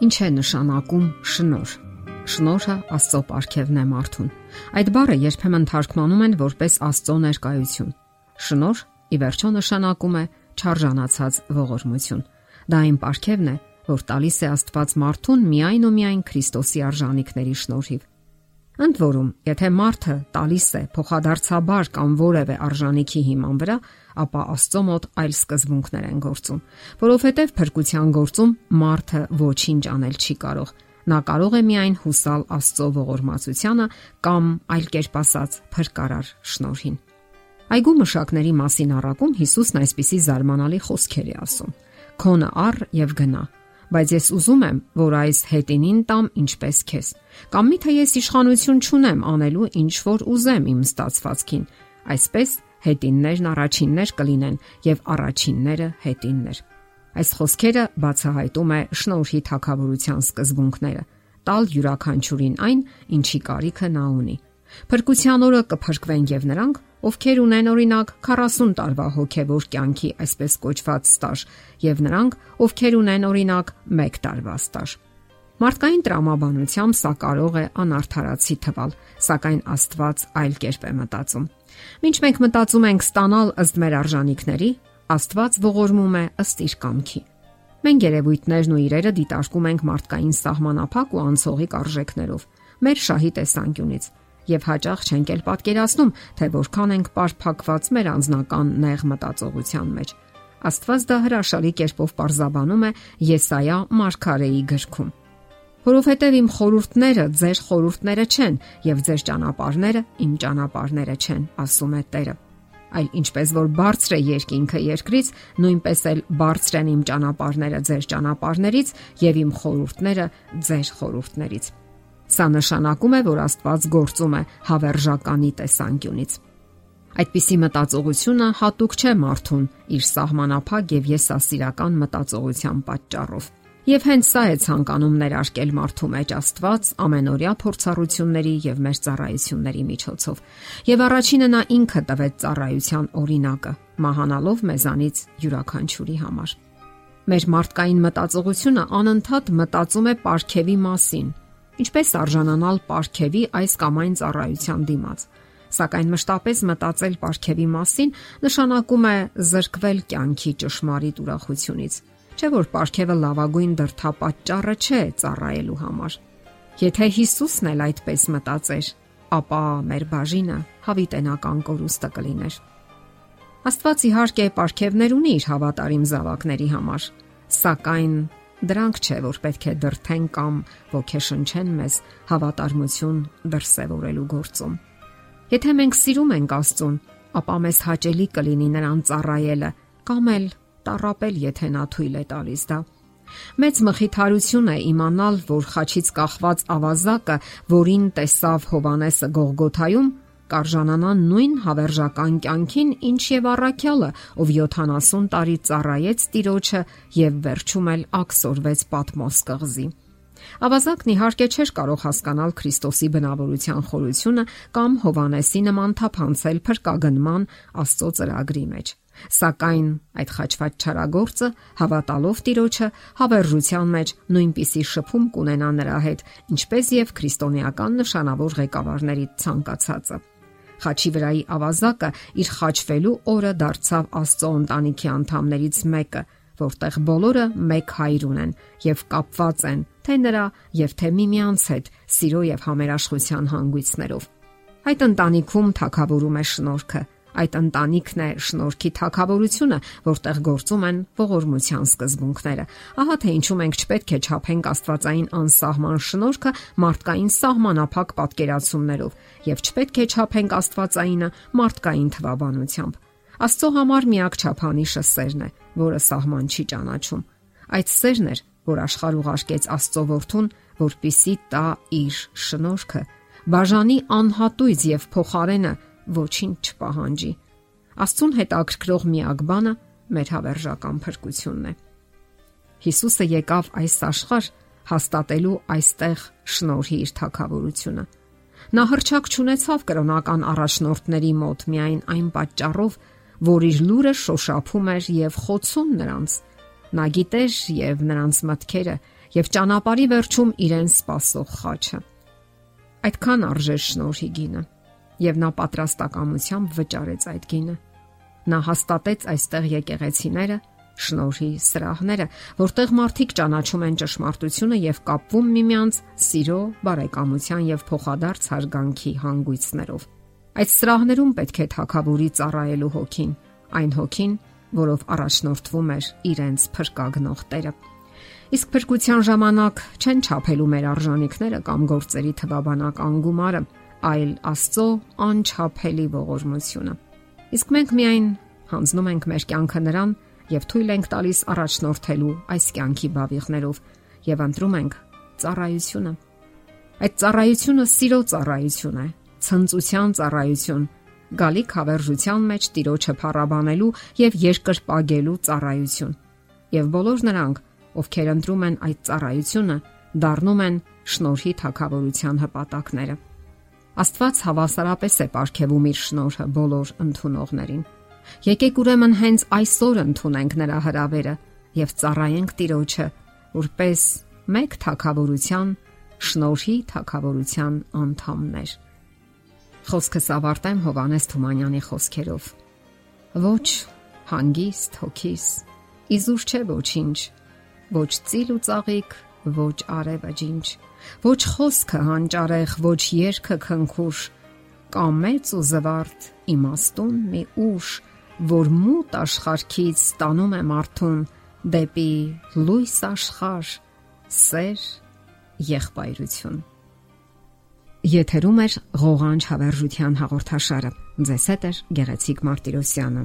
Ինչ է նշանակում շնոր։ Շնորհը Աստծո ապարքևն է մարդուն։ Այդ բառը երբեմն թարգմանում են որպես Աստծո ներկայություն։ Շնոր ի վերջո նշանակում է չարժանացած ողորմություն։ Դա այն ապարքևն է, որ տալիս է Աստված մարդուն միայն ու միայն Քրիստոսի արժանինքների շնորհիվ։ Ընդ որում, եթե մարդը տալիս է փոխադարձաբար կամ որևէ արժանինքի հիման վրա, ապա Աստծո մոտ այլ սկզբունքներ են գործում, որովհետև փրկության գործում մարդը ոչինչ անել չի կարող։ Նա կարող է միայն հուսալ Աստծո ողորմածությանը կամ այլ կերպ ասած, փրկարար շնորհին։ Այգու մշակների մասին առակում Հիսուսն այսպիսի զարմանալի խոսքեր է ասում. Քոնը առ եւ գնա բայց ես ուզում եմ, որ այս հետինին տամ ինչպես քեզ։ Կամ միթե ես իշխանություն չունեմ անելու ինչ որ ուզեմ իմ ստացվածքին։ Այսպես հետիններն առաջիններ կլինեն եւ առաջինները հետիններ։ Այս խոսքերը բացահայտում է շնորհի թակավորության սկզբունքները։ Տալ յուրաքանչյուրին այն, ինչի կարիքը նա ունի։ Փրկության օրը կփրկվեն եւ նրանք, ովքեր ունեն օրինակ 40 տարվա հոգեվոր կյանքի այսպես կոչված ստաժ, եւ նրանք, ովքեր ունեն օրինակ 1 տարվա ստաժ։ Մարդկային տրամաբանությամբ սա կարող է անարթարացի թվալ, սակայն Աստված այլ կերպ է մտածում։ Մինչ մենք մտածում ենք ստանալ ըստ մեր արժանինքների, Աստված ողորմում է ըստ իր կամքի։ Մենք երևույթներն ու իրերը դիտարկում ենք մարդկային սահմանափակ ու անցողիկ արժեքներով, մեր շահի տեսանկյունից, եւ հաճախ չենք էլ պատկերացնում, թե որքան ենք parփակված մեր անձնական նեղ մտածողության մեջ։ Աստված դա հրաշալի կերպով parзաբանում է Եսայա Մարգարեի գրքում. Որովհետև իմ խորհուրդները ձեր խորհուրդները չեն եւ ձեր ճանապարհները իմ ճանապարհները չեն, ասում է Տերը։ Այլ ինչպես որ բարձր է երկինքը երկրից, նույնպես էլ բարձր են իմ ճանապարհները ձեր ճանապարհներից եւ իմ խորհուրդները ձեր խորհուրդներից։ Սա նշանակում է, որ Աստված գործում է հավերժականի տեսանկյունից։ Այդպիսի մտածողությունը հատուկ չէ մարդուն իր սահմանափակ եւ եսասիրական մտածողության պատճառով Եվ հենց սա է ցանկանում ներարկել մարդու մեջ Աստված ամենօրյա փորձառությունների եւ մեր ծառայությունների միջոցով։ Եվ առաջինը նա ինքը տվեց ծառայության օրինակը, մահանալով մեզանից յուրաքանչյուրի համար։ Մեր մարդկային մտածողությունը անընդհատ մտածում է ապարքեվի մասին, ինչպես արժանանալ ապարքեվի այս կամ այն ծառայության դիմաց սակայն մշտապես մտածել ապարքեվի մասին նշանակում է զրկվել կյանքի ճշմարիտ ուրախությունից Չէ որ ապարքևը լավագույն դրթապաճառը չէ ծառայելու համար։ Եթե Հիսուսն էլ այդպես մտածեր, ապա մեր բաժինը հավիտենական կորուստը կլիներ։ Աստված իհարկե ապարքևներ ունի իր հավատարիմ զավակների համար, սակայն դրանք չէ որ պետք է դրթեն կամ ոգեշնչեն մեզ հավատարմություն դրսևորելու գործում։ Եթե մենք սիրում ենք Աստծուն, ապա մեզ հաճելի կլինի նրան ծառայելը կամ էլ տարապել, եթե նա թույլ է տալիս դա։ Մեծ մխիթարություն է իմանալ, որ խաչից կախված ավազակը, որին տեսավ Հովանեսը Գողգոթայում, կարժանանան նույն հավերժական կյանքին, ինչ եւ առաքյալը, ով 70 տարի ծառայեց Տիրոջը եւ վերջում էլ ակսորվեց Պատմոս կղզի։ Ավազակն իհարկե չէր կարող հասկանալ Քրիստոսի բնավորության խորությունը կամ Հովանեսի նման թափանցել փրկագնման Աստծո ծրագրի մեջ։ Սակայն այդ խաչված չարագործը հավատալով Տիրոջը հավերժության մեջ նույնպիսի շփում կունենա նրա հետ, ինչպես եւ քրիստոնեական նշանավոր ղեկավարների ցանկացածը։ Խաչի վրայի ավազակը իր խաչվելու օրը դարձավ Աստծո ընտանիքի անդամներից մեկը, որտեղ բոլորը մեկ հայր ունեն եւ կապված են թե նրա եւ թե միմյանց հետ սիրո եւ համերաշխության հանգույցներով։ Այդ ընտանիքում թակավորում է շնորհքը Այդ ընտանիքն է շնորհքի թակավորությունը, որտեղ գործում են ողորմության սկզբունքները։ Ահա թե ինչու մենք չպետք է չափենք Աստվածային անսահման շնորհքը մարդկային սահմանափակ պատկերացումներով եւ չպետք է չափենք Աստվածայինը մարդկային թվաբանությամբ։ Աստծո համար միակ չափանիշը սերն է, որը սահման չի ճանաչում։ Այդ սերն էր, որ աշխարհ ուղարկեց Աստծո որդուն, որպիսի տա իր շնորհքը, բաժանի անհատույց եւ փոխարենը ոչինչ չպահանջի։ Աստուն հետ ակրկրող միակ բանը մեր հավերժական փրկությունն է։ Հիսուսը եկավ այս աշխարհ հաստատելու այստեղ շնորհի իր թակավորությունը։ Նա հրճակ չունեցավ կրոնական առաջնորդների մոտ միայն այն պատճառով, որ իր լուրը շոշափում էր եւ խոցում նրանց։ Նա գիտեր եւ նրանց մտքերը եւ ճանապարի վերջում իրեն սпасող խաչը։ Այդքան արժեր շնորհի գինը եւ նա պատրաստակամությամբ վճարեց այդ գինը։ Նա հաստատեց այստեղ եկեղեցիները, շնորհի սրահները, որտեղ մարդիկ ճանաչում են ճշմարտությունը եւ կապվում միմյանց սիրո, բարեկամության եւ փոխադարձ հարգանքի հանգույցներով։ Այդ սրահներում պետք է թակավորի ծառայելու հոգին, այն հոգին, որով առաջնորդվում էր իրենց փրկագնող Տերը։ Իսկ փրկության ժամանակ չեն չափելու մեր արժանինքները կամ գործերի թվաբանական գումարը, այլ Աստծո անչափելի ողորմությունը։ Իսկ մենք միայն հանձնում ենք մեր կյանքը նրան եւ թույլ ենք տալիս առաջնորդելու այս կյանքի բավիղներով եւ ընտրում ենք ծառայությունը։ Այդ ծառայությունը սիրո ծառայություն է, ցնծության ծառայություն, գալիք հավերժության մեջ տիրոջը փառաբանելու եւ երկրպագելու ծառայություն։ Եվ բոլոր նրանք, ովքեր ընտրում են այդ ծառայությունը, դառնում են շնորհի թակավորության հպատակները։ Աստված հավասարապես է ապարգևում իր շնորհը բոլոր ընդունողներին։ Եկեք ուրեմն հենց այսօր ընդունենք նրա հրավերը եւ ծառայենք Տիրոջը, որպես մեկ թակավորության շնորհի թակավորության անդամներ։ Խոսքս ավարտեմ Հովանես Թումանյանի խոսքերով։ Ոչ հանգիստ հոգիս, իզուր չէ ոչինչ, ոչ ծիլ ու ծաղիկ, ոչ արևը ջինջ, ոչ խոսքը հանճարեղ, ոչ երգը քնքուշ, կամ մեծ ու զվարթ իմաստուն մի ուշ, որ մութ աշխարհքից ստանում է մարդուն դեպի լույս աշխարհ, սեր, եղբայրություն։ Եթերում է ղողանջ հավերժության հաղորդաշարը։ Ձեզ հետ է Գեղեցիկ Մարտիրոսյանը։